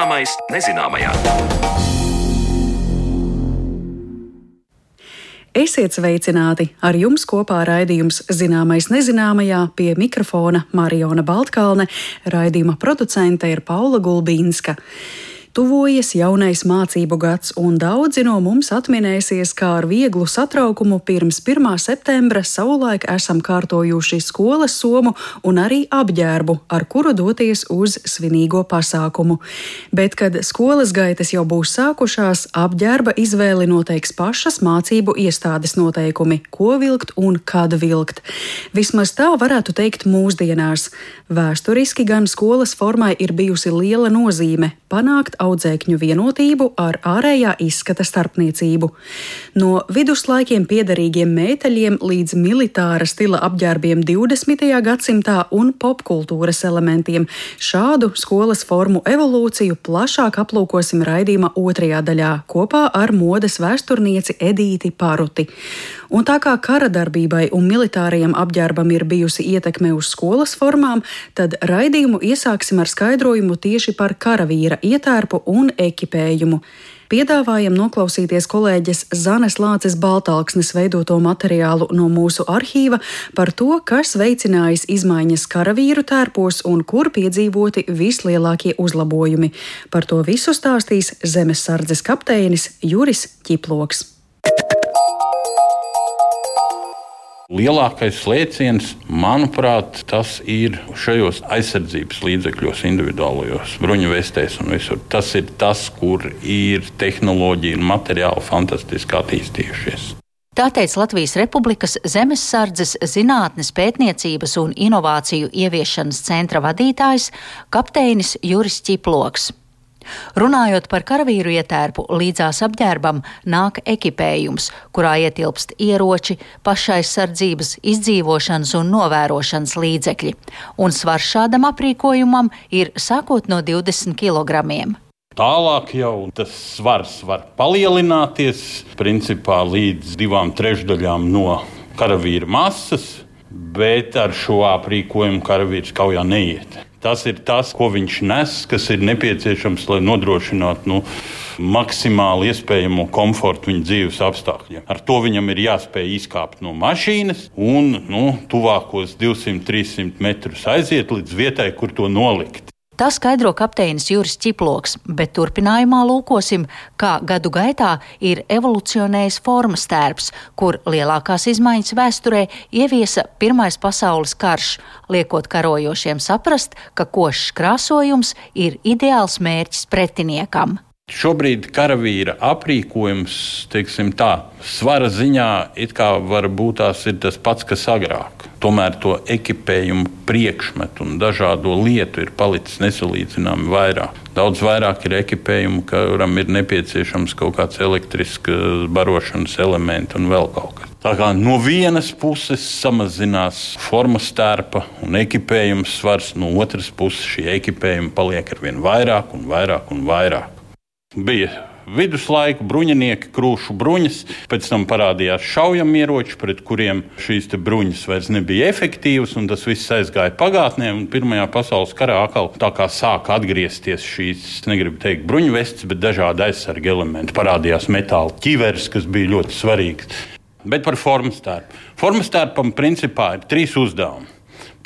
Zināmais nezināmajā. Esiet sveicināti! Ar jums kopā raidījums Zināmais nezināmajā pie mikrofona Mariona Baltkalne, raidījuma producente ir Paula Gulbīnska. Tuvojas jaunais mācību gads, un daudzi no mums atminēsies, kā ar vieglu satraukumu pirms 1. septembra savulaik esam kārtojuši skolas somu un arī apģērbu, ar kuru doties uz svinīgo pasākumu. Bet, kad skolas gaitas jau būs sākušās, apģērba izvēli noteiks pašas mācību iestādes noteikumi, ko vilkt un kad vilkt. Vismaz tā varētu teikt mūsdienās. Vēsturiski gan skolas formai ir bijusi liela nozīme panākt audzēkņu vienotību ar ārējā izskata starpniecību. No viduslaikiem piederīgiem mēteļiem līdz militāra stila apģērbiem 20. gadsimtā un popkultūras elementiem šādu skolas formu evolūciju plašāk aplūkosim raidījuma otrajā daļā kopā ar modes vēsturnieci Edīti Paruti. Un tā kā kara darbībai un militārajam apģērbam ir bijusi ietekme uz skolas formām, tad raidījumu iesāksim ar skaidrojumu tieši par karavīra ietērpu un ekipējumu. Piedāvājam noklausīties kolēģis Zanes Lāces Baltāksnes veidoto materiālu no mūsu arhīva par to, kas veicinājis izmaiņas karavīru tērpos un kur piedzīvoti vislielākie uzlabojumi. Par to visu stāstīs Zemes sardzes kapteinis Juris Ķiploks. Lielākais lēciens, manuprāt, tas ir šajos aizsardzības līdzekļos, individuālajos bruņu vestēs un visur. Tas ir tas, kur ir tehnoloģija un materiāli fantastiski attīstījušies. Tā teica Latvijas Republikas Zemesardzes zinātnes pētniecības un inovāciju ieviešanas centra vadītājs kapteinis Juris Čiploks. Runājot par karavīru ietērpu, līdzās apģērbam nāk ekipējums, kurā ietilpst ieroči, pašaizsardzības, izdzīvošanas un novērošanas līdzekļi, un svars šādam aprīkojumam ir sākot no 20 kg. Tālāk jau tas svars var palielināties principā līdz divām trešdaļām no karavīra masas, bet ar šo aprīkojumu karavīrs kaujā neiet. Tas ir tas, ko viņš nes, kas ir nepieciešams, lai nodrošinātu nu, maksimāli iespējamo komfortu viņa dzīves apstākļiem. Ar to viņam ir jāspēj izkāpt no mašīnas un nu, tuvākos 200-300 metrus aiziet līdz vietai, kur to nolikt. Tā skaidro kapteinis Juris Čiploks, bet turpinājumā lūkosim, kā gadu gaitā ir evolucionējis formas tērps, kur lielākās izmaiņas vēsturē ieviesa Pirmais pasaules karš, liekot karojošiem saprast, ka košs krāsojums ir ideāls mērķis pretiniekam. Šobrīd karavīra aprīkojums, teiksim tā, svara ziņā it kā varbūt tās ir tas pats, kas agrāk. Tomēr to ekipējumu priekšmetu un dažādo lietu ir palicis nesalīdzināmi vairāk. Daudz vairāk ir ekipējumu, kuram ir nepieciešams kaut kāds elektrisks barošanas elements un vēl kaut kas. Tā kā no vienas puses samazinās formas tērpa un ekipējuma svars, no otras puses šī ekipējuma paliek ar vien vairāk un vairāk un vairāk. Bija viduslaiku bruņinieki, krūšu bruņas, pēc tam parādījās šaujamieroči, pret kuriem šīs bruņas vairs nebija efektīvas, un tas viss aizgāja pagātnē. Pirmajā pasaules karā atkal tā kā sāka atgriezties šīs, negribu teikt, bruņvestes, bet dažādi aizsarga elementi. Parādījās metāla ķiveres, kas bija ļoti svarīgs. Bet par formas tērpu. Formas tērpam principā ir trīs uzdevumi.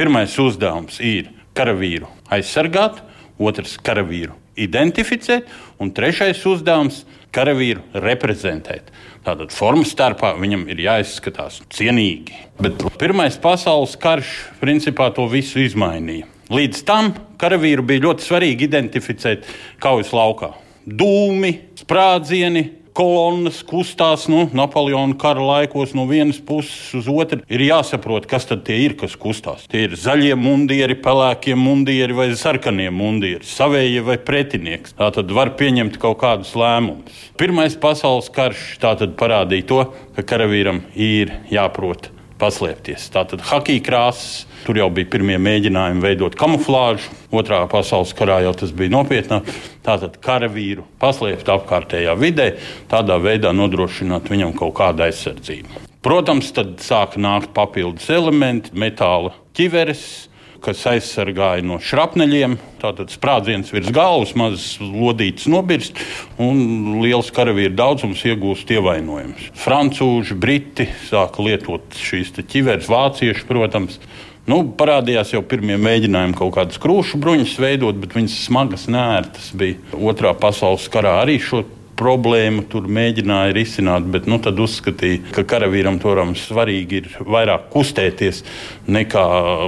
Pirmais uzdevums ir karavīru aizsargāt, otrs karavīru identificēt, un trešais uzdevums - karavīru reprezentēt. Tātad formas starpā viņam ir jāizskatās cienīgi. Bet Pirmais pasaules karš principā to visu izmainīja. Līdz tam karavīru bija ļoti svarīgi identificēt kaujas laukā. Dūmi, sprādzieni, kolonnas kustās nu, Napoleona kara laikos no vienas puses uz otru. Ir jāsaprot, kas tad ir, kas kustās. Tie ir zaļie mundieri, pelēkie mundieri vai sarkanie mundieri, savējie vai pretinieks. Tā tad var pieņemt kaut kādus lēmumus. Pirmais pasaules karš parādīja to, ka karavīram ir jāprot paslēpties. Tātad hakija krāsas, tur jau bija pirmie mēģinājumi veidot kamuflāžu. Otrā pasaules karā jau tas bija nopietnāk. Tātad karavīru paslēpt apkārtējā vidē, tādā veidā nodrošināt viņam kaut kādu aizsardzību. Protams, tad sāka nākt papildus elementi, metāla ķiveres, kas aizsargāja no šrapneļiem. Tātad sprādziens virs galvas, mazs lodītis nobirst, un liels karavīru daudzums iegūst ievainojumus. Francūži, briti sāka lietot šīs ķiveres, vācieši, protams. Nu, parādījās jau pirmie mēģinājumi kaut kādas krūšu bruņas veidot, bet viņas smagas, nērtas bija. Otrā pasaules karā arī šo problēmu tur mēģināja risināt, bet nu, tad uzskatīja, ka karavīram toram svarīgi ir vairāk kustēties nekā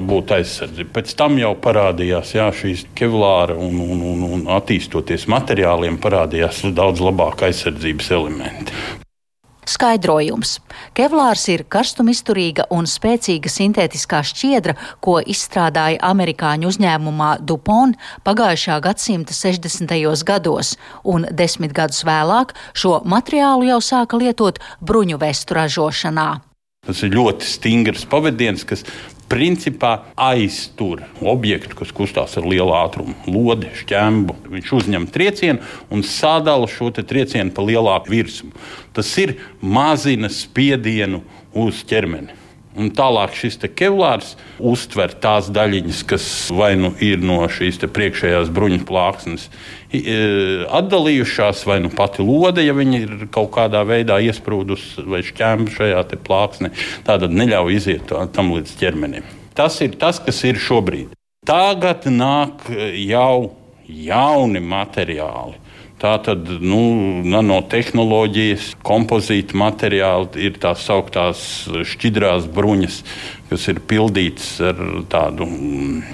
būt aizsardzībai. Pēc tam jau parādījās jā, šīs kevlāra un, un, un, un attīstoties materiāliem, parādījās daudz labāk aizsardzības elementi. Skaidrojums. Kevlārs ir karstumizturīga un spēcīga sintētiskā šķiedra, ko izstrādāja amerikāņu uzņēmumā DuPont pagājušā gadsimta 60. gados, un desmit gadus vēlāk šo materiālu jau sāka lietot bruņu vestu ražošanā. Tas ir ļoti stingrs pavadiens, kas principā aiztur objektu, kas kustās ar lielu ātrumu, lodi, šķēmu. Viņš uzņem triecienu un sadala šo triecienu pa lielāku virsmu. Tas ir mazina spiedienu uz ķermeni. Un tālāk šis kevlārs uztver tās daļiņas, kas vai nu ir no šīs priekšējās bruņu plāksnes e, atdalījušās, vai nu pati lode, ja viņa ir kaut kādā veidā iesprūdusi vai šķēma šajā plāksnē, tātad neļauj iziet tam līdz ķermenim. Tas ir tas, kas ir šobrīd. Tagad nāk jau jauni materiāli Tā tad nu, nanotehnoloģijas, kompozīta materiāli ir tās sauktās šķidrās bruņas, kas ir pildītas ar tādu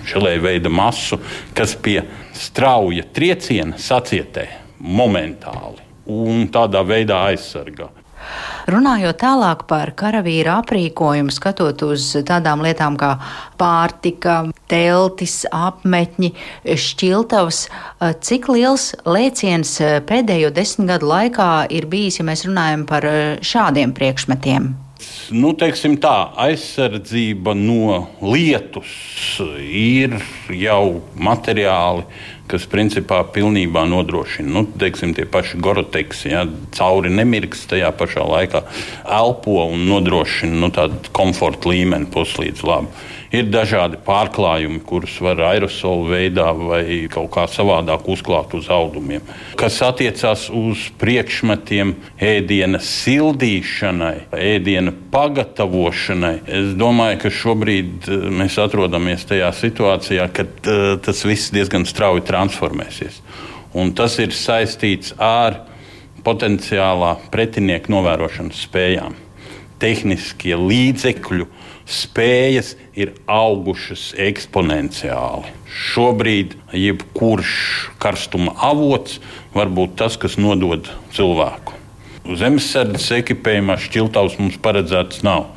šelēju veidu masu, kas pie strauja trieciena sacietē momentāli un tādā veidā aizsargā. Runājot tālāk par karavīra aprīkojumu, skatot uz tādām lietām kā pārtika, teltis, apmetņi, šķiltavas, cik liels lēciens pēdējo desmit gadu laikā ir bijis, ja mēs runājam par šādiem priekšmetiem? Nu, teiksim tā, aizsardzība no lietus ir jau materiāli, kas principā pilnībā nodrošina nu, teiksim, tie paši goroteks, ja, cauri nemirks tajā pašā laikā elpo un nodrošina nu, tādu komforta līmeni puslīdz labi. Ir dažādi pārklājumi, kurus var aerosolu veidā vai kaut kā savādāk uzklāt uz audumiem. Kas attiecās uz priekšmetiem, ēdiena sildīšanai, ēdiena pagatavošanai, es domāju, ka šobrīd eh, mēs atrodamies tajā situācijā, kad uh, tas viss diezgan strauji transformēsies. Un tas ir saistīts ar potenciālā pretinieka novērošanas spējām, tehniskie līdzekļi spējas ir augušas eksponenciāli. Šobrīd jebkurš karstuma avots var būt tas, kas nodod cilvēku. Zemesardzes ekipējumā šķiltavs mums paredzēts nav.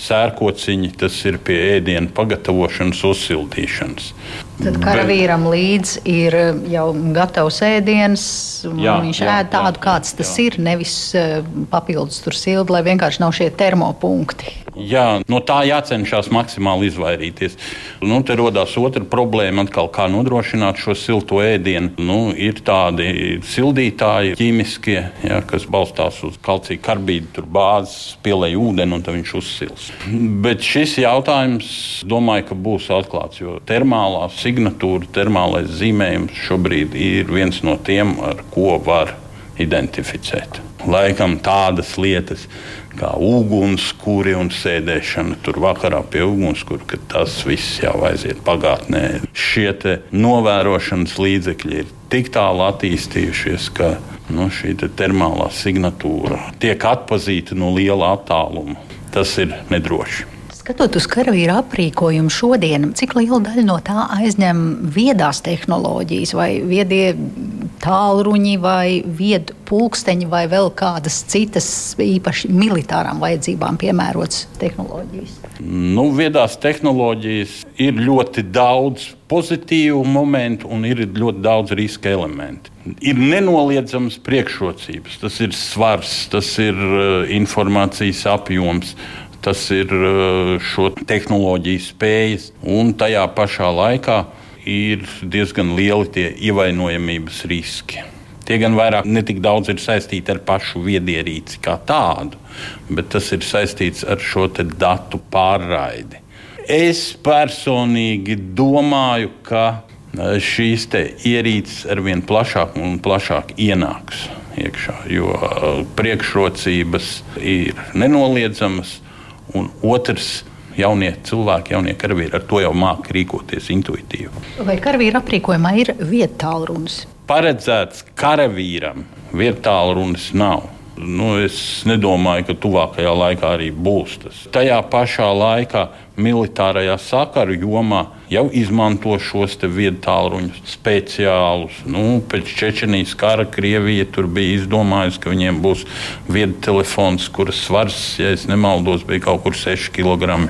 Sērkociņi tas ir pie ēdienu pagatavošanas, uzsildīšanas. Tad karavīram līdzi ir jau gatavs ēdiens, jā, viņš jā, ēd tādu, jā, kāds tas jā. ir, nevis eh, papildus tur sildi, lai vienkārši nav šie termopunkti. Jā, no tā jācenšas maksimāli izvairīties. Nu, te radās otra problēma, atkal, kā nodrošināt šo silto ēdienu. Nu, ir tādi sildītāji, ķīmiskie, ja, kas balstās uz kalcija karbīdu, tur bāzes, pielēj ūdeni un viņš uzsils. Bet šis jautājums, domāju, ka būs atklāts, jo termālā signatūra, termālais zīmējums šobrīd ir viens no tiem, ar ko var identificēt. Laikam tādas lietas kā ugunskura un sēdēšana tur vakarā pie ugunskura, ka tas viss jau aiziet pagātnē. Šie novērošanas līdzekļi ir tik tālu attīstījušies, ka nu, šī te termālā signatūra tiek atpazīta no liela attāluma. Tas ir nedroši. Skatot uz karavīru aprīkojumu šodien, cik liela daļa no tā aizņem viedās tehnoloģijas, vai viedie tālruņi, vai viedu pulksteņi, vai vēl kādas citas īpaši militārām vajadzībām piemērotas tehnoloģijas? Nu, viedās tehnoloģijas ir ļoti daudz pozitīvu momentu un ir ļoti daudz riska elementu. Ir nenoliedzams priekšrocības, tas ir svars, tas ir uh, informācijas apjoms tas ir uh, šo tehnoloģiju spējas, un tajā pašā laikā ir diezgan lieli tie ievainojamības riski. Tie gan vairāk ne tik daudz ir saistīti ar pašu viedierīci kā tādu, bet tas ir saistīts ar šo datu pārraidi. Es personīgi domāju, ka e, šīs ierīces ar vien plašāk un plašāk ienāks iekšā, jo e, priekšrocības ir nenoliedzamas. Un otrs, jaunie cilvēki, jaunie karavīri ar to jau māca rīkoties intuitīvi. Vai karavīra aprīkojumā ir vietālu runas? Paredzēts karavīram vietālu runas nav. Nu, es nedomāju, ka tuvākajā laikā arī būs tas. Tajā pašā laikā militārajā sakaru jomā jau izmanto šos vietu tālruņus speciālus. Nu, pēc Čečenijas kara Krievija tur bija izdomājusi, ka viņiem būs vietu telefons, kuras svars, ja nemaldos, bija kaut kur 6 kg.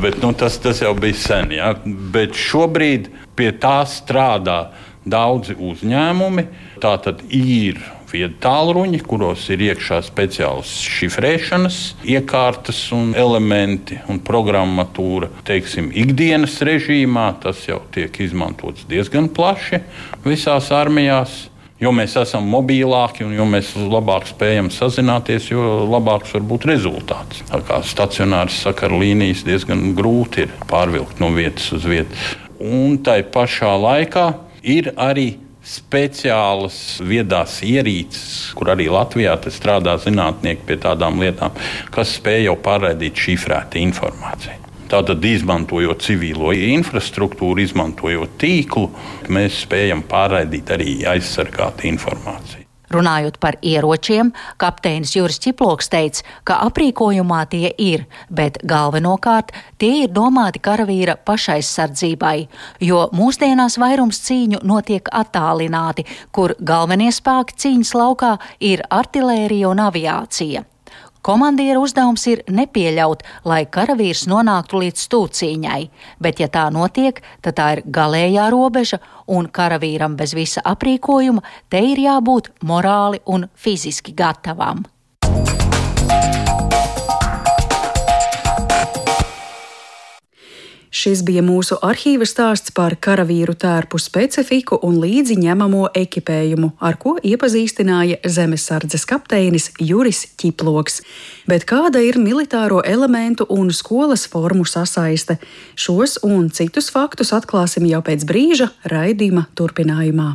Bet, nu, tas, tas jau bija sen. Ja? Bet šobrīd pie tā strādā daudzi uzņēmumi. Tā tad ir vietu tālruņi, kuros ir iekšā speciāls šifrēšanas iekārtas un elementi un programmatūra. Teiksim, ikdienas režīmā tas jau tiek izmantots diezgan plaši visās armijās. Jo mēs esam mobilāki un jo mēs labāk spējam sazināties, jo labāks var būt rezultāts. Tā kā stacionāras sakaru līnijas diezgan grūti ir pārvilkt no vietas uz vietu. Un tai pašā laikā ir arī speciālas viedās ierīces, kur arī Latvijā strādā zinātnieki pie tādām lietām, kas spēj jau pārraidīt šifrētu informāciju. Tātad, izmantojot civilo infrastruktūru, izmantojot tīklu, mēs spējam pārraidīt arī aizsargātu informāciju. Runājot par ieročiem, kapteinis Juris Čiploks teica, ka aprīkojumā tie ir, bet galvenokārt tie ir domāti karavīra pašaizsardzībai, jo mūsdienās vairums cīņu notiek attālināti, kur galvenie spēki cīņas laukā ir artilērija un aviācija. Komandiera uzdevums ir nepieļaut, lai karavīrs nonāktu līdz stūcīņai, bet, ja tā notiek, tad tā ir galējā robeža, un karavīram bez visa aprīkojuma te ir jābūt morāli un fiziski gatavam. Šis bija mūsu arhīva stāsts par karavīru tērpu specifiku un līdzi ņemamo ekipējumu, ar ko iepazīstināja zemesardzes kapteinis Juris Čiploks. Bet kāda ir militāro elementu un skolas formu sasaiste? Šos un citus faktus atklāsim jau pēc brīža raidījuma turpinājumā.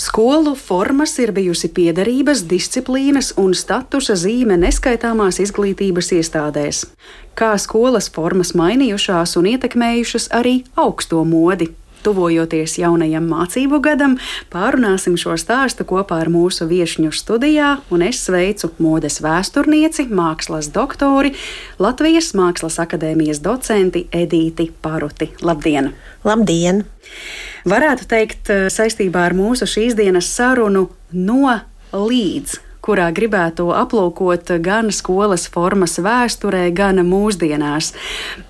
Skolu formas ir bijusi piederības, disciplīnas un statusa zīme neskaitāmās izglītības iestādēs. Kā skolas formas mainījušās un ietekmējušas arī augsto modi. Tuvojoties jaunajam mācību gadam, pārunāsim šo stāstu kopā ar mūsu viesņu studijā, un es sveicu modes vēsturnieci, mākslas doktori, Latvijas Mākslas akadēmijas docenti Edīti Paruti. Labdien! Labdien! Varētu teikt, eh, saistībā ar mūsu šīs dienas sarunu no līdz kurā gribētu aplūkot gan skolas formas vēsturē, gan mūsdienās.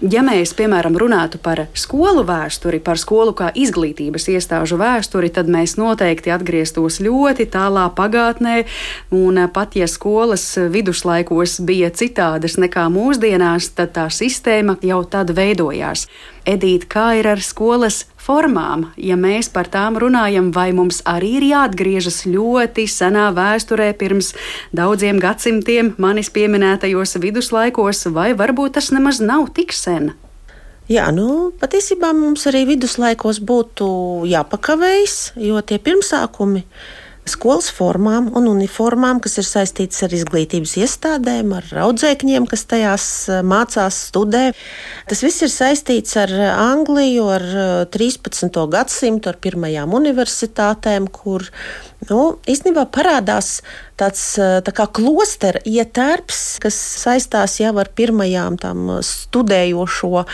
Ja mēs, piemēram, runātu par skolu vēsturi, par skolu kā izglītības iestāžu vēsturi, tad mēs noteikti atgrieztos ļoti tālā pagātnē, un pat ja skolas viduslaikos bija citādas nekā mūsdienās, tad tā sistēma jau tad veidojās. Edīt, kā ir ar skolas formām, ja mēs par tām runājam, vai mums arī ir jāatgriežas ļoti senā vēsturē, pirms daudziem gadsimtiem, manis pieminētajos viduslaikos, vai varbūt tas nemaz nav tik sen? Jā, nu, patiesībā mums arī viduslaikos būtu jāpakavējas, jo tie pirmsākumi ir skolas formām un uniformām, kas ir saistītas ar izglītības iestādēm, ar audzēkņiem, kas tajās eh, mācās, studē. Tas viss ir saistīts ar Angliju, ar 13. Eh, gadsimtu, ar pirmajām universitātēm, kur nu, īstenībā parādās tāds tā kā klostera ietērps, kas saistās jau ar pirmajām tam studējošo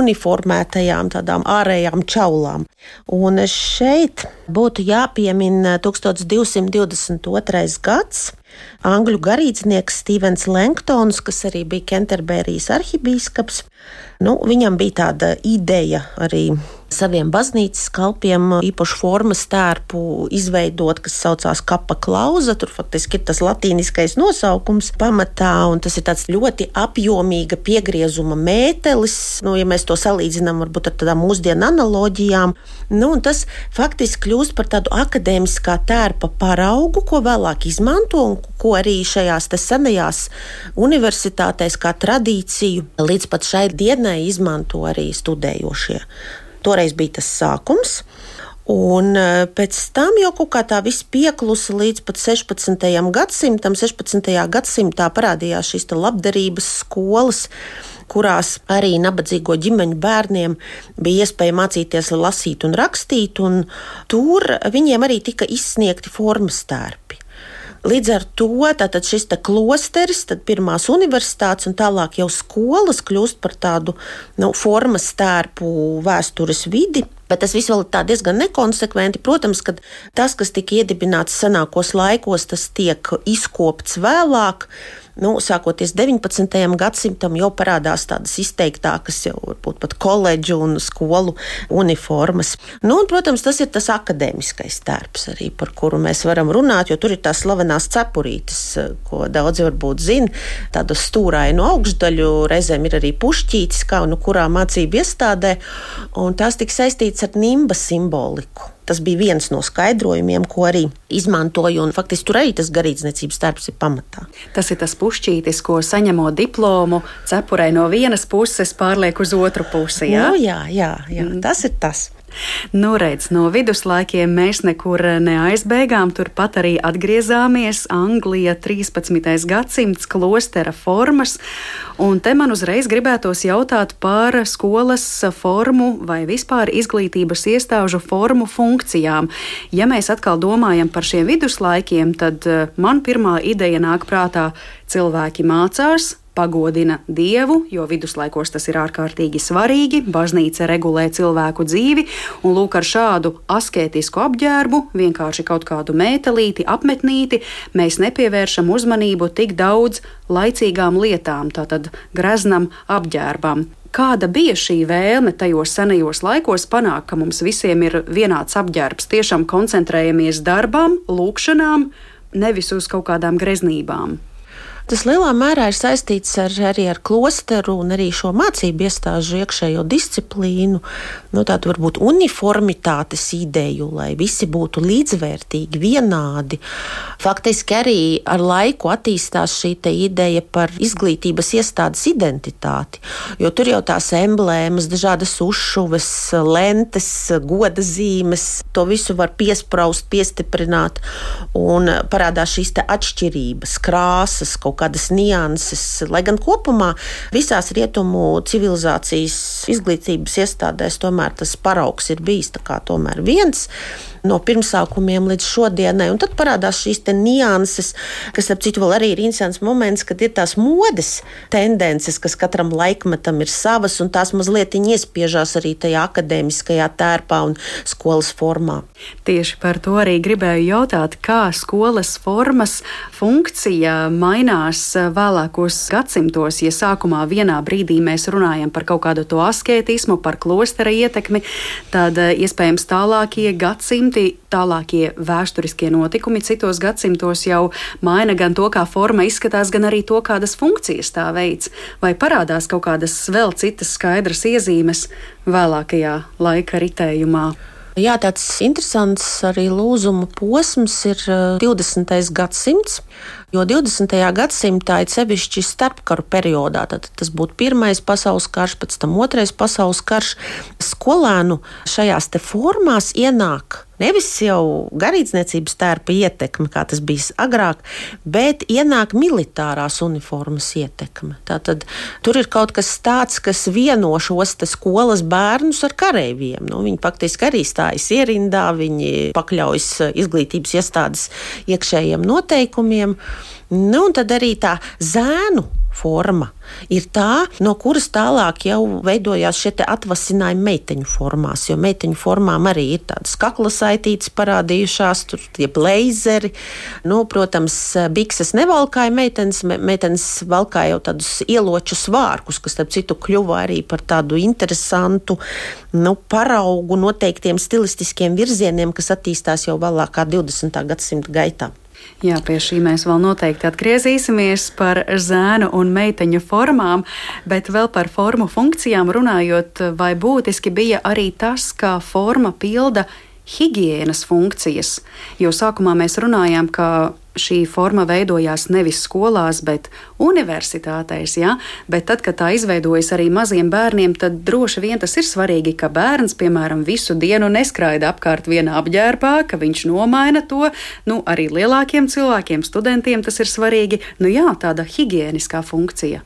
uniformētajām tādām ārējām čaulām. Un šeit būtu jāpiemina 1222. gads. Angļu garīdznieks Stevens Lenktons, kas arī bija Kenterberijas arhibīskaps, nu, viņam bija tāda ideja arī saviem baznīcas kalpiem īpašu formas tērpu izveidot, kas saucās kapa klauza. Tur faktiski ir tas latīniskais nosaukums pamatā, un tas ir tāds ļoti apjomīga piegriezuma mētelis. Nu, ja mēs to salīdzinām varbūt ar tādām mūsdienu analoģijām, nu, tas faktiski kļūst par tādu akadēmiskā tērpa paraugu, ko vēlāk izmanto un ko arī šajās senajās universitātēs kā tradīciju līdz pat šai dienai izmanto arī studējošie. Toreiz bija tas sākums. Un e, pēc tam jau kaut kā tā viss pieklusa līdz pat 16. gadsimtam. 16. gadsimtā parādījās šīs labdarības skolas, kurās arī nabadzīgo ģimeņu bērniem bija iespēja mācīties lasīt un rakstīt, un tur viņiem arī tika izsniegti formas tērpi. Līdz ar to šis klosteris, tad pirmās universitātes un tālāk jau skolas kļūst par tādu nu, formas tērpu vēstures vidi. Bet tas viss vēl ir diezgan nekonsekventi. Protams, ka tas, kas tika iedibināts senākos laikos, tas tiek izkopts vēlāk nu, sākoties 19. gadsimtam, jau parādās tādas izteiktākas, jau varbūt pat koledžu un skolu uniformas. Nu, un, protams, tas ir tas akadēmiskais tērps, arī, par kuru mēs varam runāt, jo tur ir tās slavenās cepurītes, ko daudzi varbūt zina. Tādu stūrainu augšdaļu, reizēm ir arī pušķītis, kā nu kurā mācību iestādē, un tās tika saistītas ar nimba simboliku. Tas bija viens no skaidrojumiem, ko arī izmantoju. Un, faktiski tur arī tas garīdzniecības darbs ir pamatā. Tas ir tas pušķītis, ko saņemot diplomu, cepurē no vienas puses pārliek uz otru pusi. Jā, nu, jā, jā, jā mm. tas ir tas. Nu, redz, no viduslaikiem mēs nekur neaizbēgām, turpat arī atgriezāmies. Anglija 13. gadsimts klostera formas, un te man uzreiz gribētos jautāt par skolas formu vai vispār izglītības iestāžu formu funkcijām. Ja mēs atkal domājam par šiem viduslaikiem, tad eh, man pirmā ideja nāk prātā cilvēki mācās, pagodina dievu, jo viduslaikos tas ir ārkārtīgi svarīgi. Baznīca regulē cilvēku dzīvi, un lūk, ar šādu asketisku apģērbu, vienkārši kaut kādu mētelīti, apmetnīti, mēs nepievēršam uzmanību tik daudz laicīgām lietām, tātad greznam apģērbam. Kāda bija šī vēlme tajos senajos laikos panākt, ka mums visiem ir vienāds apģērbs? Tiešām koncentrējamies darbām, lūkšanām, nevis uz kaut kādām greznībām. Tas lielā mērā ir saistīts ar, arī ar klosteru un arī šo mācību iestāžu iekšējo disciplīnu, nu, tādu varbūt uniformitātes ideju, lai visi būtu līdzvērtīgi, vienādi. Faktiski arī ar laiku attīstās šī ideja par izglītības iestādes identitāti, jo tur jau tās emblēmas, dažādas uzšuves, lentes, goda zīmes, to visu var piespraust, piestiprināt, un parādās šīs atšķirības, krāsas, kaut kādas nianses, lai gan kopumā visās rietumu civilizācijas izglītības iestādēs tomēr tas paraugs ir bijis viens no pirmsākumiem līdz šodienai. Un tad parādās šīs nianses, kas, ap citu, arī ir interesants moments, kad ir tās modes tendences, kas katram laikmetam ir savas, un tās mazliet iespiežās arī tajā akadēmiskajā tērpā un skolas formā. Tieši par to arī gribēju jautāt, kā skolas formas funkcija mainās vēlākos gadsimtos, ja sākumā vienā brīdī mēs runājam par kaut kādu to asketismu, par klostera ietekmi, tad eh, iespējams tālākie gadsimti gadsimti tālākie vēsturiskie notikumi citos gadsimtos jau maina gan to, kā forma izskatās, gan arī to, kādas funkcijas tā veids, vai parādās kaut kādas vēl citas skaidras iezīmes vēlākajā laika ritējumā. Jā, tāds interesants arī lūzuma posms ir 20. Eh, gadsimts. Jo 20. gadsimtā, it sevišķi starpkaru periodā, tad tas būtu pirmais pasaules karš, pēc tam otrais pasaules karš, skolēnu šajās formās ienāk Nevis jau garīdzniecības tērpa ietekme, kā tas bija agrāk, bet ienāk militārās uniformas ietekme. Tātad tur ir kaut kas tāds, kas vieno šos skolas bērnus ar kareiviem. Nu, viņi faktiski arī stājas ierindā, viņi pakļaujas izglītības iestādes iekšējiem noteikumiem. Nu, un tad arī tā zēnu forma ir tā, no kuras tālāk jau veidojās šie atvasinājumi meiteņu formās. Jo meiteņu formām arī ir tādas kakla saitītes parādījušās, tur tie blazeri. Nu, protams, bikses nevalkāja meitenes, meitenes valkāja jau tādus ieloču svārkus, kas, starp citu, kļuva arī par tādu interesantu nu, paraugu noteiktiem stilistiskiem virzieniem, kas attīstās jau vēlākā 20. gadsimta gaitā. Jā, pie šī mēs vēl noteikti atgriezīsimies par zēnu un meiteņu formām, bet vēl par formu funkcijām runājot, vai būtiski bija arī tas, kā forma pilda higiēnas funkcijas. Jo sākumā mēs runājām, ka šī forma veidojās nevis skolās, bet universitātēs. Ja? Bet tad, kad tā izveidojas arī maziem bērniem, tad droši vien tas ir svarīgi, ka bērns, piemēram, visu dienu neskraida apkārt vienā apģērbā, ka viņš nomaina to. Nu, arī lielākiem cilvēkiem, studentiem tas ir svarīgi. Nu, jā, tāda higiēniskā funkcija.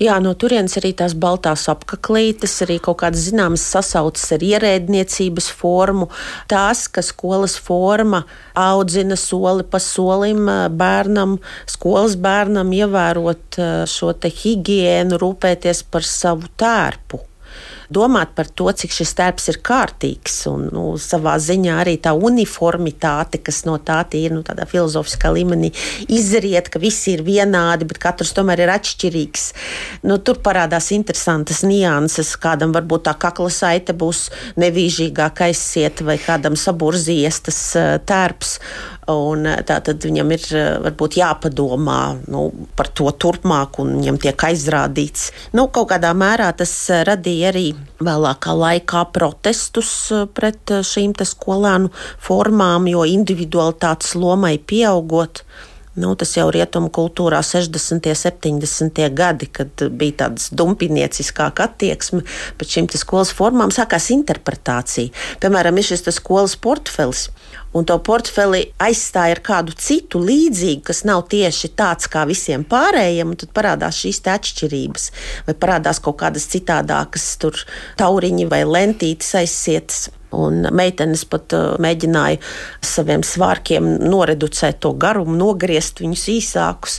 Jā, no turienes arī tās baltās apaklītes, arī kaut kādas zināmas sasaucas ar ierēdniecības formu. Tās, ka skolas forma audzina soli pa solim bērnam, skolas bērnam ievērot šo higiēnu, rūpēties par savu tērpu domāt par to, cik šis tērps ir kārtīgs. Un, nu, savā ziņā arī tā uniformitāte, kas no tā ir nu, tādā filozofiskā līmenī, izriet, ka visi ir vienādi, bet katrs tomēr ir atšķirīgs. Nu, tur parādās interesantas nianses. Kādam varbūt tā kakla saite būs nevīžīgāk aizsiet, vai kādam saburzījies tas eh, tērps. Un eh, tā tad viņam ir eh, varbūt jāpadomā nu, par to turpmāk, un viņam tiek aizrādīts. Nu, kaut kādā mērā tas eh, radīja arī vēlākā laikā protestus pret šīm skolēnu formām, jo individualitātes lomai pieaugot. Nu, tas jau rietumu kultūrā 60. un 70. gadi, kad bija tāda dumpinieciskāka attieksme pret šīm skolas formām, sākās interpretācija. Piemēram, ir šis skolas portfelis un to portfeli aizstāja ar kādu citu līdzīgu, kas nav tieši tāds kā visiem pārējiem, tad parādās šīs atšķirības, vai parādās kaut kādas citādākas tauriņi vai lentītes aizsietas. Un meitenes pat uh, mēģināja saviem svārkiem noreducēt to garumu, nogriezt viņus īsākus.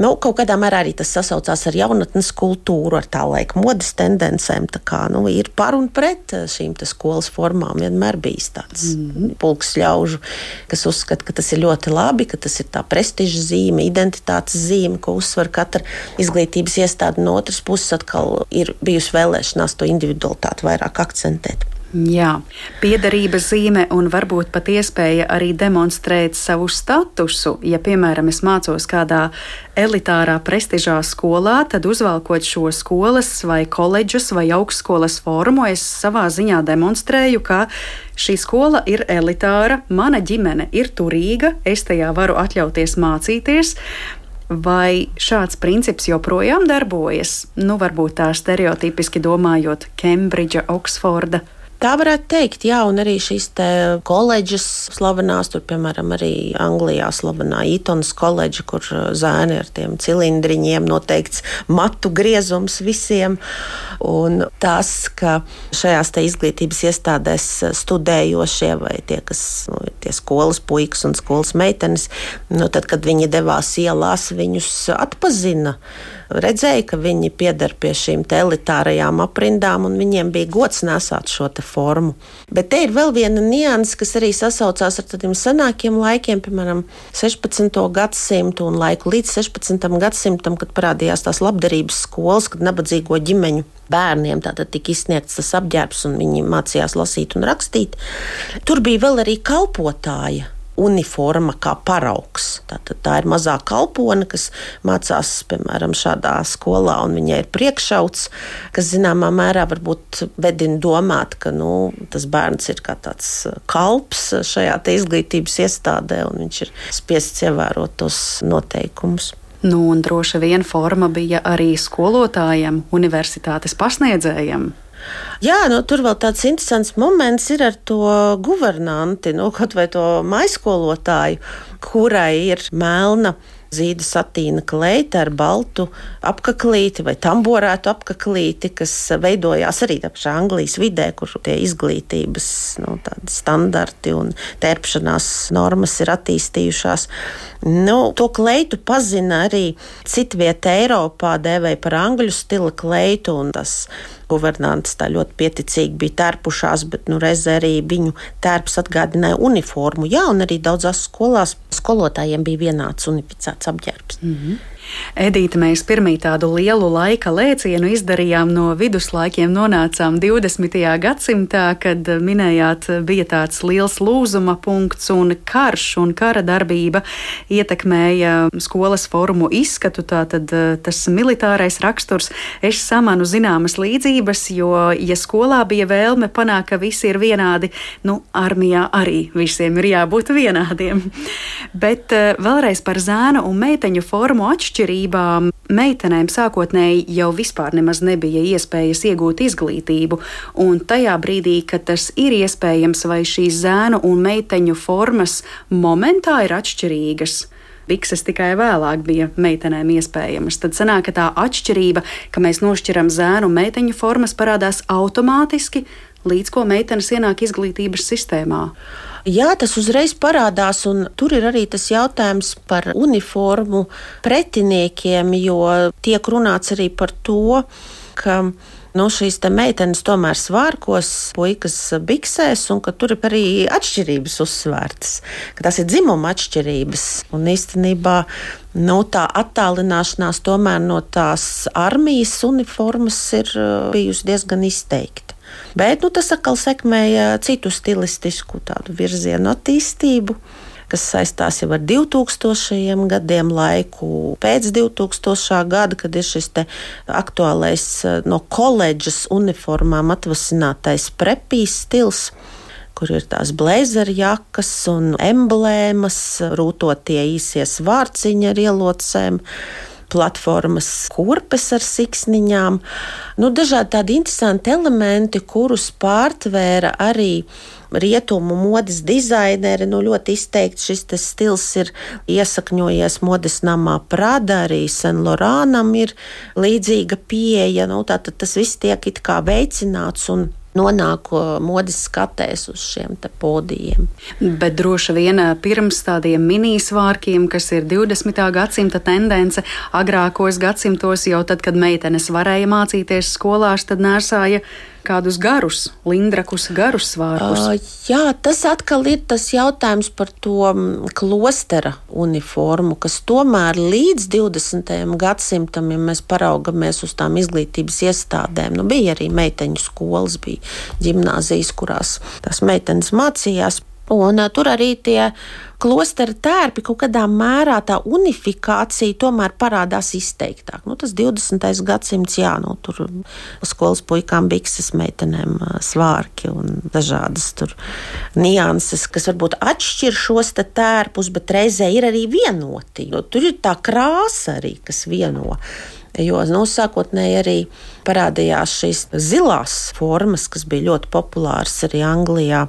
Nu, kaut kādā mērā arī tas sasaucās ar jaunatnes kultūru, ar tā laika modes tendencēm. Tā kā, nu, ir par un pret uh, šīm skolas formām vienmēr bijis tāds mm -hmm. pulks ļaužu, kas uzskata, ka tas ir ļoti labi, ka tas ir tā prestiža zīme, identitātes zīme, ko uzsver katra izglītības iestāde. No otras puses, atkal ir bijusi vēlēšanās to individualitāti vairāk akcentēt. Jā, piederības zīme un varbūt pat iespēja arī demonstrēt savu statusu. Ja, piemēram, es mācos kādā elitārā prestižā skolā, tad uzvalkot šo skolas vai koledžas vai augstskolas formu, es savā ziņā demonstrēju, ka šī skola ir elitāra, mana ģimene ir turīga, es tajā varu atļauties mācīties. Vai šāds princips joprojām darbojas? Nu, varbūt tā stereotipiski domājot, Kembridža, Oksforda Tā varētu teikt, jā, un arī šīs koledžas slavenās, tur, piemēram, arī Anglijā slavenā Eatonas koledža, kur uh, zēni ar tiem cilindriņiem noteikts matu griezums visiem. Un tas, ka šajās izglītības iestādēs studējošie vai tie, kas nu, ir tie skolas puikas un skolas meitenes, nu, tad, kad viņi devās ielās, viņus atpazina redzēja, ka viņi pieder pie šīm elitārajām aprindām, un viņiem bija gods nesāt šo formu. Bet te ir vēl viena nianses, kas arī sasaucās ar tādiem senākiem laikiem, piemēram, 16. gadsimtu un laiku līdz 16. gadsimtam, kad parādījās tās labdarības skolas, kad nabadzīgo ģimeņu bērniem tātad tika izsniegts tas apģērbs, un viņi mācījās lasīt un rakstīt. Tur bija vēl arī kalpotāja uniforma kā paraugs. Tātad tā ir mazā kalpone, kas mācās, piemēram, šādā skolā, un viņai ir priekšauts, kas zināmā mērā varbūt vedina domāt, ka nu, tas bērns ir kā tāds kalps šajā izglītības iestādē, un viņš ir spiests ievērot tos noteikumus. Nu, un droši vien forma bija arī skolotājiem, universitātes pasniedzējiem. Jā, nu, tur vēl tāds interesants moments ir ar to guvernanti, nu, kaut vai to maiskolotāju, kurai ir melna zīda satīna kleita ar baltu apaklīti vai tamborētu apaklīti, kas veidojās arī pašā Anglijas vidē, kur tie izglītības nu, standarti un tērpšanās normas ir attīstījušās. Nu, to kleitu pazina arī citvietē Eiropā, dēvēja par angļu stila kleitu, un tas guvernantes tā ļoti pieticīgi bija tērpušās, bet nu, reizē arī viņu tērps atgādināja uniformu. Jā, un arī daudzās skolās skolotājiem bija vienāds unificēts apģērbs. Mm -hmm. Edīte, mēs pirmie tādu lielu laika lēcienu izdarījām no viduslaikiem, nonācām 20. gadsimtā, kad minējāt, bija tāds liels lūzuma punkts un karš un kara darbība ietekmēja skolas formu izskatu. Tātad eh, tas militārais raksturs, es samanu zināmas līdzības, jo, ja skolā bija vēlme panākt, ka visi ir vienādi, nu, armijā arī visiem ir jābūt vienādiem. Bet eh, vēlreiz par zēnu un meiteņu formu atšķirību atšķirībām meitenēm sākotnēji jau vispār nemaz nebija iespējas iegūt izglītību, un tajā brīdī, kad tas ir iespējams, vai šīs zēnu un meiteņu formas momentā ir atšķirīgas. Bikses tikai vēlāk bija meitenēm iespējamas. Tad sanāk, ka tā atšķirība, ka mēs nošķiram zēnu un meiteņu formas, parādās automātiski, līdz ko meitenes ienāk izglītības sistēmā. Jā, tas uzreiz parādās, un tur ir arī tas jautājums par uniformu pretiniekiem, jo tiek runāts arī par to, ka nu, šīs meitenes tomēr svārkos, puikas biksēs, un ka tur ir arī atšķirības uzsvērtas, ka tas ir dzimuma atšķirības. Un īstenībā nu, tā attālināšanās no tās armijas uniformas ir uh, bijusi diezgan izteikta. Bet nu, tas atkal sekmēja citu stilistisku virzienu attīstību kas saistās jau ar 2000 gadiem laiku, pēc 2000. gada, kad ir šis aktuālais no koledžas uniformām atvasinātais prepīs stils kur ir tās blēzerjakas un emblēmas, rūtotie īsie svārciņi ar ielocēm platformas kurpes ar siksniņām. Nu, dažādi tādi interesanti elementi, kurus pārtvēra arī rietumu modes dizaineri. Nu, ļoti izteikti šis stils ir iesakņojies modes namā Prada, arī Senlorānam ir līdzīga pieeja. Nu, tātad tas viss tiek it kā veicināts un nonāk modes skatēs uz šiem podijiem. Bet droši vien pirms tādiem minisvārkiem, kas ir 20. gadsimta tendence, agrākos gadsimtos, jau tad, kad meitenes varēja mācīties skolās, tad nēsāja kādus garus, lindrakus, garus svārkus? Uh, jā, tas atkal ir tas jautājums par to klostera uniformu, kas tomēr līdz 20. gadsimtam, ja mēs paraugamies uz tām izglītības iestādēm, nu, bija arī meiteņu skolas, bija gimnāzijas, kurās tās meitenes mācījās. Un, uh, tur arī tie klostera tērpi kaut kādā mērā tā unifikācija tomēr parādās izteiktāk. Nu, tas 20. gadsimts, jā, nu, tur skolas puikām bikses, meitenēm svārki un dažādas tur nianses, kas varbūt atšķir šos tērpus, bet reizē ir arī vienoti. Tur ir tā krāsa arī, kas vieno. Jo nu, sākotnēji arī parādījās šīs zilās formas, kas bija ļoti populāras arī Anglijā.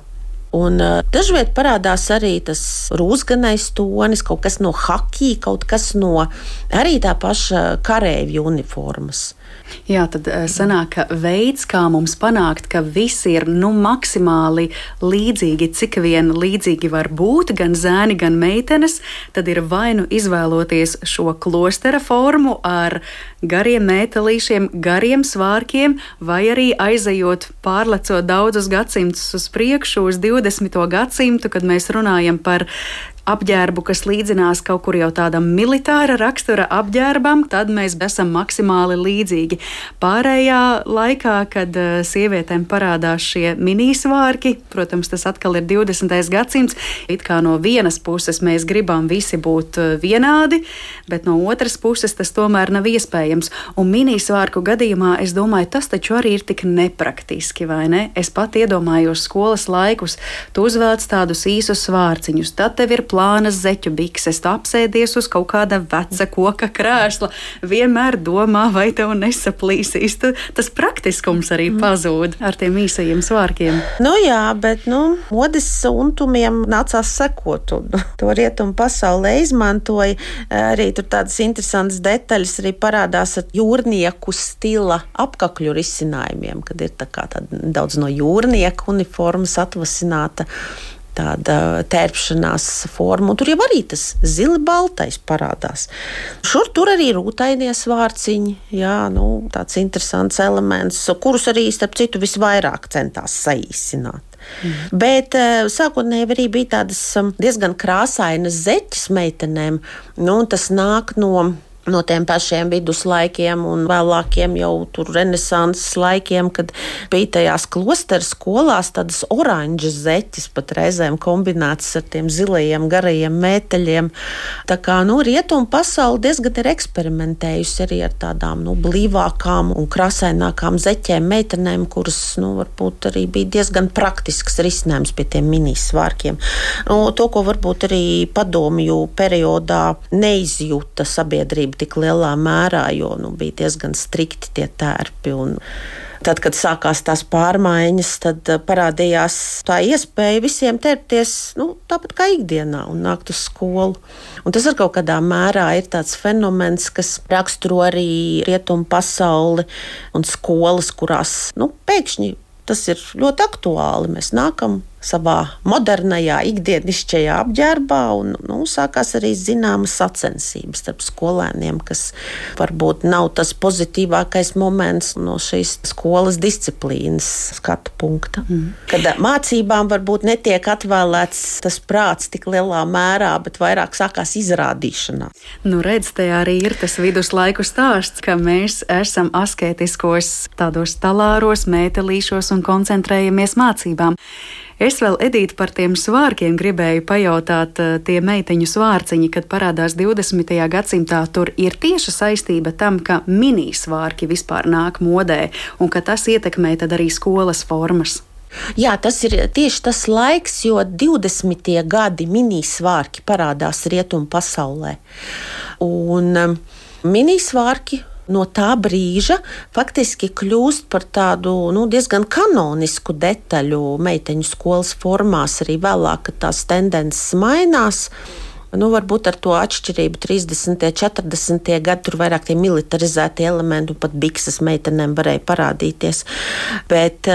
Un uh, dažviet parādās arī tas rūsganais tonis, kaut kas no hakija, kaut kas no arī tā paša kareivju uniformas. Jā, tad eh, sanāk, ka veids, kā mums panākt, ka visi ir nu, maksimāli līdzīgi, cik vien līdzīgi var būt, gan zēni, gan meitenes, tad ir vai nu izvēloties šo klostera formu ar gariem metālīšiem, gariem svārkiem, vai arī aizejot pārlecot daudzus gadsimtus uz priekšu, uz 20. gadsimtu, kad mēs runājam par apģērbu, kas līdzinās kaut kur jau tādam militāra rakstura apģērbam, tad mēs esam maksimāli līdzīgi. Pārējā laikā, kad uh, sievietēm parādās šie minisvārki, protams, tas atkal ir 20. gadsimts, it kā no vienas puses mēs gribam visi būt uh, vienādi, bet no otras puses tas tomēr nav iespējams. Un minisvārku gadījumā es domāju, tas taču arī ir tik nepraktiski, vai ne? Es pat iedomājos skolas laikus, tu uzvelc tādus īsus vārciņus, tad tev ir plakāts plānas zeķu bikses, tu apsēdies uz kaut kāda veca koka krēsla, vienmēr domā, vai tev nesaplīsīs. Tu, tas praktiskums arī mm. pazūd ar tiem īsajiem svārkiem. Nu jā, bet nu, modes untumiem nācās sekot. Un, to rietumu pasaulē izmantoja. Arī tur tādas interesantas detaļas arī parādās ar jūrnieku stila apakļu risinājumiem, kad ir tā kā daudz no jūrnieku uniformas atvasināta tāda tērpšanās forma. Tur jau arī tas zili baltais parādās. Šur tur arī rūtainie svārciņi, jā, nu, tāds interesants elements, kurus arī, starp citu, visvairāk centās saīsināt. Mm. Bet uh, sākotnēji arī bija tādas um, diezgan krāsainas zeķes meitenēm. Nu, tas nāk no no tiem pašiem viduslaikiem un vēlākiem jau tur renesanses laikiem, kad bija tajās klosteru skolās tādas oranžas zeķes, pat reizēm kombinētas ar tiem zilajiem garajiem mēteļiem. Tā kā nu, rietumu pasauli diezgan ir eksperimentējusi arī ar tādām nu, blīvākām un krasainākām zeķēm, meitenēm, kuras nu, varbūt arī bija diezgan praktisks risinājums pie tiem minisvārkiem. Nu, to, ko varbūt arī padomju periodā neizjūta sabiedrība tik lielā mērā, jo nu, bija diezgan strikti tie tērpi. Un, Tad, kad sākās tās pārmaiņas, tad uh, parādījās tā iespēja visiem tērpties nu, tāpat kā ikdienā un nākt uz skolu. Un tas ar kaut kādā mērā ir tāds fenomens, kas raksturo arī rietumu pasauli un skolas, kurās nu, pēkšņi tas ir ļoti aktuāli. Mēs nākam savā modernajā, ikdienišķajā apģērbā. Un, nu, sākās arī zināmas sacensības starp skolēniem, kas varbūt nav tas pozitīvākais moments no šīs skolas disciplīnas skatu punkta. Mm. Kad mācībām varbūt netiek atvēlēts tas prāts tik lielā mērā, bet vairāk sākās izrādīšanās. Nu, redz, te arī ir tas viduslaiku stāsts, ka mēs esam asketiskos tādos talāros, mētelīšos un koncentrējamies mācībām. Es vēl Edīti par tiem svārkiem gribēju pajautāt, eh, tie meiteņu svārciņi, kad parādās 20. gadsimtā, tur ir tieša saistība tam, ka minisvārki vispār nāk modē un ka tas ietekmē arī skolas formas. Jā, tas ir tieši tas laiks, jo 20. gadi minisvārki parādās rietumu pasaulē. Un um, minisvārki no tā brīža faktiski kļūst par tādu nu, diezgan kanonisku detaļu meiteņu skolas formās. Arī vēlāk tās tendences mainās. Nu, varbūt ar to atšķirību 30. un 40. gadi tur vairāk tie militarizēti elementi, un pat bikses meitenēm varēja parādīties. Bet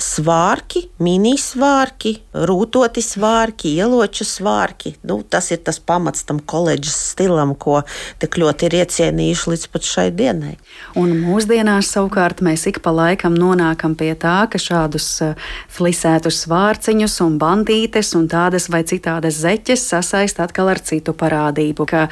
svārki, minisvārki, rūtoti svārki, ieloču svārki. Nu, tas ir tas pamats tam koledžas stilam, ko tik ļoti ir iecienījuši līdz pat šai dienai. Un mūsdienās savukārt mēs ik pa laikam nonākam pie tā, ka šādus eh, flisētus svārciņus un bandītes un tādas vai citādas zeķes sasaist atkal ar citu parādību, ka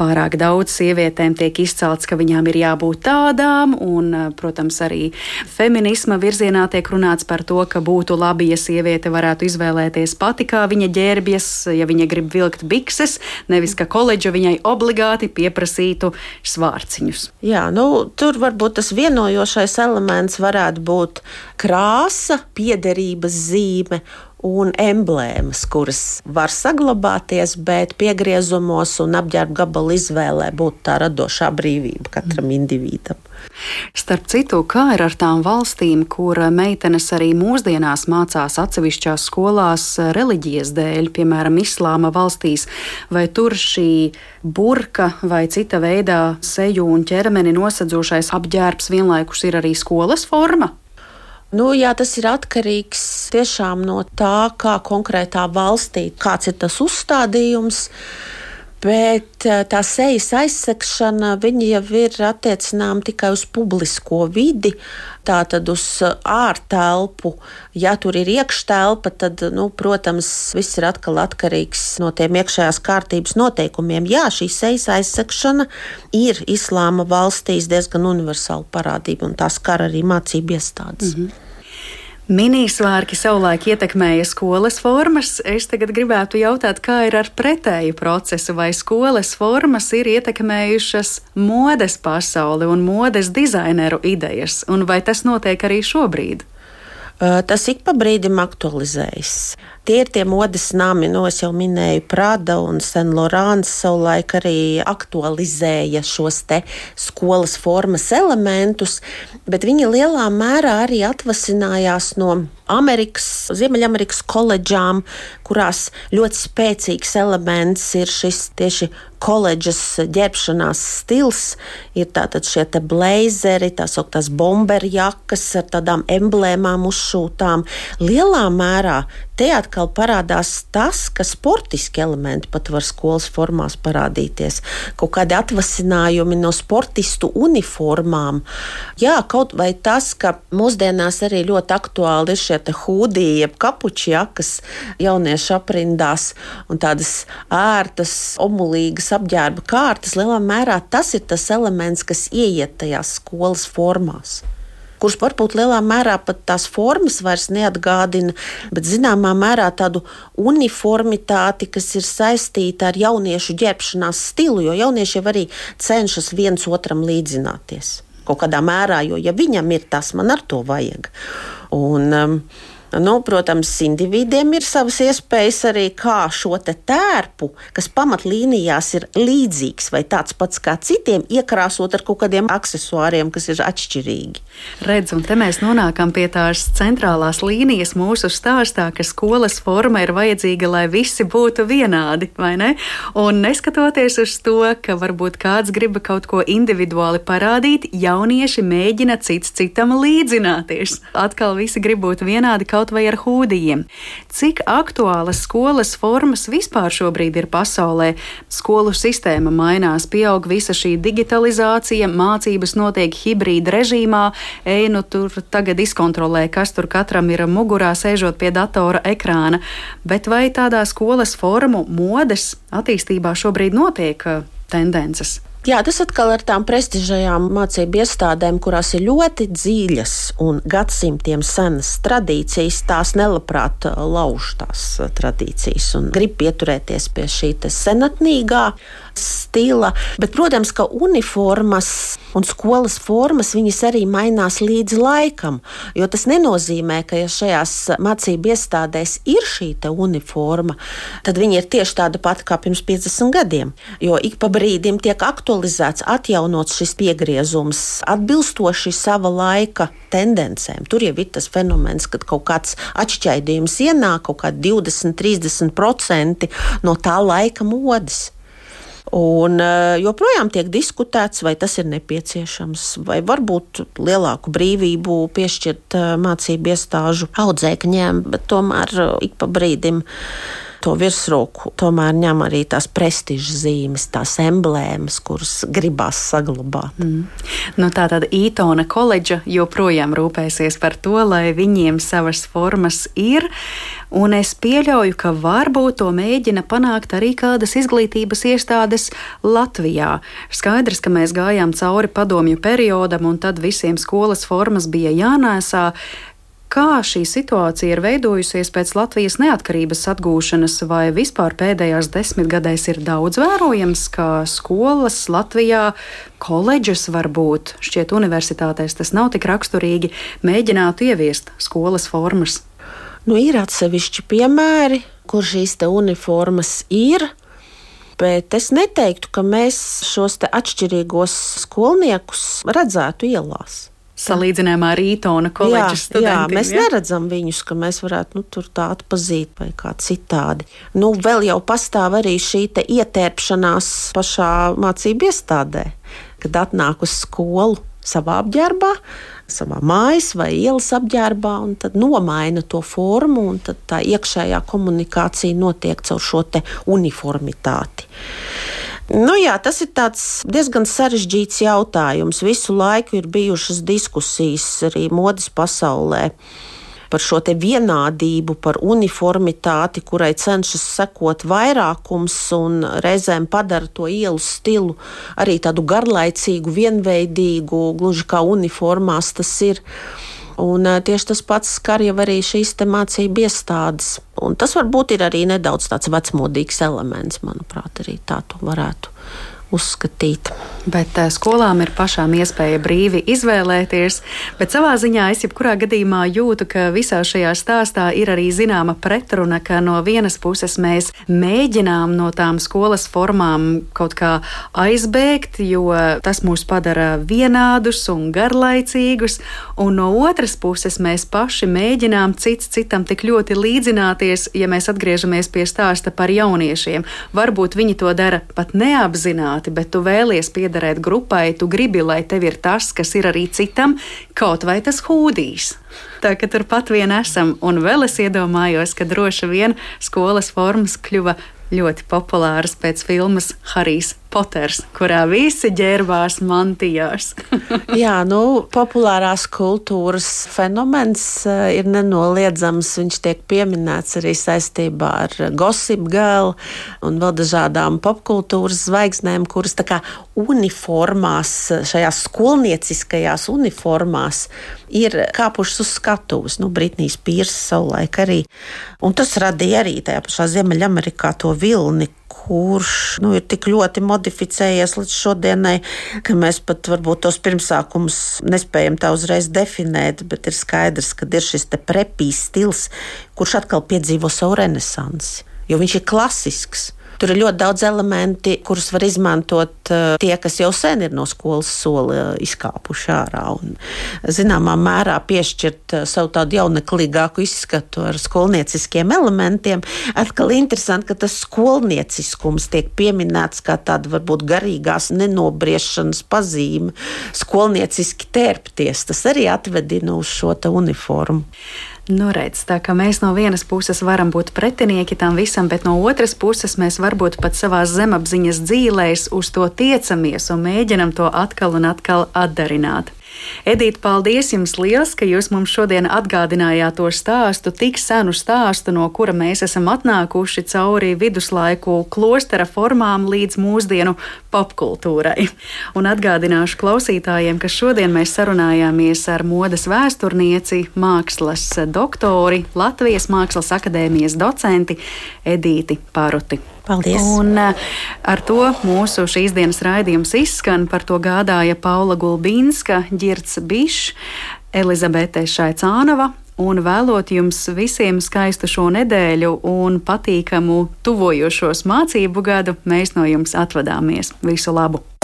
pārāk daudz sievietēm tiek izcelts, ka viņām ir jābūt tādām, un, eh, protams, arī feminisma virzienā tiek runāts runāts par to, ka būtu labi, ja sieviete varētu izvēlēties pati, kā viņa ģērbjas, ja viņa grib vilkt bikses, nevis ka koledža viņai obligāti pieprasītu svārciņus. Jā, nu, tur varbūt tas vienojošais elements varētu būt krāsa, piederības zīme un emblēmas, kuras var saglabāties, bet piegriezumos un apģērba gabalu izvēlē būtu tā radošā brīvība katram mm. individam. Starp citu, kā ir ar tām valstīm, kur meitenes arī mūsdienās mācās atsevišķās skolās reliģijas dēļ, piemēram, islāma valstīs, vai tur šī burka vai cita veidā seju un ķermeni nosedzošais apģērbs vienlaikus ir arī skolas forma? Nu, jā, tas ir atkarīgs tiešām no tā, kā konkrētā valstī, kāds ir tas uzstādījums. Bet eh, tā sejas aizsegšana jau ir attiecināma tikai uz publisko vidi, tātad uz eh, ārtelpu. Ja tur ir iekštelpa, tad, nu, protams, viss ir atkal atkarīgs no tiem iekšējās kārtības noteikumiem. Jā, šī sejas aizsegšana ir islāma valstīs diezgan universāla parādība, un tā skar arī mācību iestādes. Mm -hmm. Minisvārki savulaik ietekmēja skolas formas. Es tagad gribētu jautāt, kā ir ar pretēju procesu, vai skolas formas ir ietekmējušas modes pasauli un modes dizaineru idejas, un vai tas notiek arī šobrīd? Tas ik pa brīdim aktualizējas. Tie ir tie modes nami, no es jau minēju, Prada un Saint Laurent savulaik arī aktualizēja šos te skolas formas elementus, bet viņi lielā mērā arī atvasinājās no Amerikas, Ziemeļamerikas koledžām, kurās ļoti spēcīgs elements ir šis tieši koledžas ģērbšanās stils. Ir tātad šie te blazeri, tā sauktās bomberjakas ar tādām emblēmām uzšūtām. Lielā mērā te atkal parādās tas, ka sportiski elementi pat var skolas formās parādīties. Kaut kādi atvasinājumi no sportistu uniformām. Jā, kaut vai tas, ka mūsdienās arī ļoti aktuāli ir šie hūdī, jeb kapuči jakas jauniešu aprindās un tādas ērtas, omulīgas apģērba kārtas. Lielā mērā tas ir tas elements, kas ieiet tajās skolas formās kurš varbūt lielā mērā pat tās formas vairs neatgādina, bet zināmā mērā tādu uniformitāti, kas ir saistīta ar jauniešu ģērbšanās stilu, jo jaunieši jau arī cenšas viens otram līdzināties. Kaut kādā mērā, jo ja viņam ir tas, man ar to vajag. Un, um, Nu, protams, individiem ir savas iespējas arī kā šo tērpu, kas pamatlīnijās ir līdzīgs vai tāds pats kā citiem, iekrāsot ar kaut kādiem accessoriem, kas ir atšķirīgi. Redz, un te mēs nonākam pie tās centrālās līnijas mūsu stāstā, ka skolas forma ir vajadzīga, lai visi būtu vienādi, vai ne? Un neskatoties uz to, ka varbūt kāds grib kaut ko individuāli parādīt, jaunieši mēģina cits citam līdzināties. Atkal visi grib būt vienādi kaut vai ar hūdijiem. Cik aktuālas skolas formas vispār šobrīd ir pasaulē? Skolu sistēma mainās, pieaug visa šī digitalizācija, mācības notiek hibrīda režīmā, ej, nu tur tagad izkontrolē, kas tur katram ir mugurā, sēžot pie datora ekrāna. Bet vai tādā skolas formu modes attīstībā šobrīd notiek uh, tendences? Jā, tas atkal ir tām prestižajām mācību iestādēm, kurās ir ļoti dziļas un gadsimtiem senas tradīcijas. Tās nelabprāt uh, lauž tās uh, tradīcijas un grib pieturēties pie šī senatnīgā stila. Bet, protams, ka uniformas un skolas formas arī mainās līdz laikam. Jo tas nenozīmē, ka ja šajās mācību iestādēs ir šī uniforma, tad viņi ir tieši tāda pati kā pirms 50 gadiem. Jo ik pa brīdim tiek aktualizēts, atjaunots šis piegriezums, atbilstoši sava laika tendencēm. Tur jau ir tas fenomens, kad kaut kāds atšķaidījums ienāk, kaut kādi 20, 30% no tā laika modes. Un eh, joprojām tiek diskutēts, vai tas ir nepieciešams, vai varbūt lielāku brīvību piešķirt eh, mācību iestāžu audzēkņiem, bet tomēr eh, ik pa brīdim to virsroku tomēr ņem arī tās prestižas zīmes, tās emblēmas, kuras gribās saglabāt. Mm. Nu, tā tad Ītona koledža joprojām rūpēsies par to, lai viņiem savas formas ir. Un es pieļauju, ka varbūt to mēģina panākt arī kādas izglītības iestādes Latvijā. Skaidrs, ka mēs gājām cauri padomju periodam, un tad visiem skolas formas bija jānēsā. Kā šī situācija ir veidojusies pēc Latvijas neatkarības atgūšanas, vai vispār pēdējās desmitgadēs ir daudz vērojams, ka skolas Latvijā, koledžas varbūt, šķiet, universitātēs tas nav tik raksturīgi, mēģinātu ieviest skolas formas? Nu, ir atsevišķi piemēri, kur šīs uniformas ir. Bet es neteiktu, ka mēs šos atšķirīgos skolniekus redzētu ielās salīdzinājumā ar Rītona koledžas studentiem. Jā, mēs ja? neredzam viņus, ka mēs varētu nu, tur tā atpazīt vai kā citādi. Nu, vēl jau pastāv arī šī ietērpšanās pašā mācību iestādē, kad atnāk uz skolu savā apģērbā, savā mājas vai ielas apģērbā, un tad nomaina to formu, un tā iekšējā komunikācija notiek caur šo uniformitāti. Nu, jā, tas ir diezgan sarežģīts jautājums. Visu laiku ir bijušas diskusijas arī modes pasaulē par šo vienādību, par uniformitāti, kurai cenšas sekot vairākums un reizēm padara to ielu stilu arī tādu garlaicīgu, vienveidīgu, gluži kā uniformās tas ir. Un, tieši tas pats skar jau arī šīs mācību iestādes. Un tas varbūt ir arī nedaudz tāds vecmodīgs elements, manuprāt, arī tā to varētu uzskatīt. Bet uh, skolām ir pašām iespēja brīvi izvēlēties, bet savā ziņā es jebkurā gadījumā jūtu, ka visā šajā stāstā ir arī zināma pretruna, ka no vienas puses mēs mēģinām no tām skolas formām kaut kā aizbēgt, jo tas mūs padara vienādus un garlaicīgus, un no otras puses mēs paši mēģinām cits citam tik ļoti līdzināties, ja mēs atgriežamies pie stāsta par jauniešiem. Varbūt viņi to dara pat neapzināti, bet tu vēlies piederēt grupai, tu gribi, lai tev ir tas, kas ir arī citam, kaut vai tas hūdijs. Tā ka turpat vien esam, un vēl es iedomājos, ka droši vien skolas formas kļuva ļoti populāras pēc filmas Harijs Poters, kurā visi ģērbās mantijās. Jā, nu, populārās kultūras fenomens eh, ir nenoliedzams. Viņš tiek pieminēts arī saistībā ar Gossip Girl un vēl dažādām popkultūras zvaigznēm, kuras tā kā uniformās, šajās skolnieciskajās uniformās ir kāpušas uz skatuves. Nu, Britnijas Pīrs savulaik arī. Un tas radīja arī tajā pašā Ziemeļamerikā to vilni, kurš nu, ir tik ļoti modificējies līdz šodienai, ka mēs pat varbūt tos pirmsākumus nespējam tā uzreiz definēt, bet ir skaidrs, ka ir šis prepīs stils, kurš atkal piedzīvo savu renesansi, jo viņš ir klasisks. Tur ir ļoti daudz elementi, kurus var izmantot uh, tie, kas jau sen ir no skolas sola uh, izkāpuši ārā. Un, zināmā mērā piešķirt savu tādu jauneklīgāku izskatu ar skolnieciskiem elementiem. Atkal interesanti, ka tas skolnieciskums tiek pieminēts kā tāda varbūt garīgās nenobriešanas pazīme, skolnieciski tērpties. Tas arī atvedina uz šo uniformu. Nu, redz, tā kā mēs no vienas puses varam būt pretinieki tam visam, bet no otras puses mēs varbūt pat savā zemapziņas dzīvēs uz to tiecamies un mēģinam to atkal un atkal atdarināt. Edita, paldies jums liels, ka jūs mums šodien atgādinājāt to stāstu, tik senu stāstu, no kura mēs esam atnākuši cauri viduslaiku klostera formām līdz mūsdienu popkultūrai. Un atgādināšu klausītājiem, ka šodien mēs sarunājāmies ar modes vēsturnieci, mākslas doktori, Latvijas Mākslas akadēmijas docenti Edīti Paruti. Paldies! Un eh, ar to mūsu šīs dienas raidījums izskan. Par to gādāja Paula Gulbīnska, Girts Bišs, Elizabete Šaicānova. Un vēlot jums visiem skaistu šo nedēļu un patīkamu tuvojošos mācību gadu, mēs no jums atvadāmies. Visu labu!